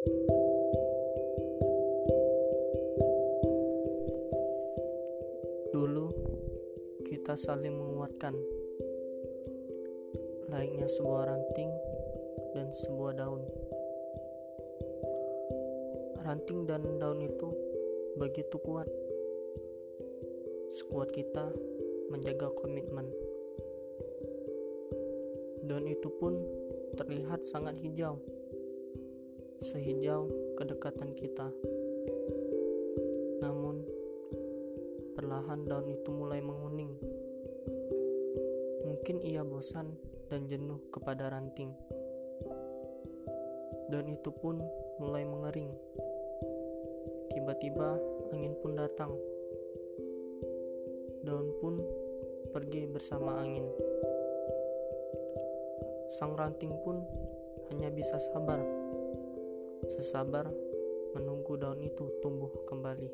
Dulu kita saling menguatkan. Layaknya sebuah ranting dan sebuah daun. Ranting dan daun itu begitu kuat. Sekuat kita menjaga komitmen. Daun itu pun terlihat sangat hijau Sehijau kedekatan kita Namun Perlahan daun itu mulai menguning. Mungkin ia bosan dan jenuh kepada ranting. Daun itu pun mulai mengering. Tiba-tiba angin pun datang. Daun pun pergi bersama angin. Sang ranting pun hanya bisa sabar. Sesabar menunggu daun itu tumbuh kembali.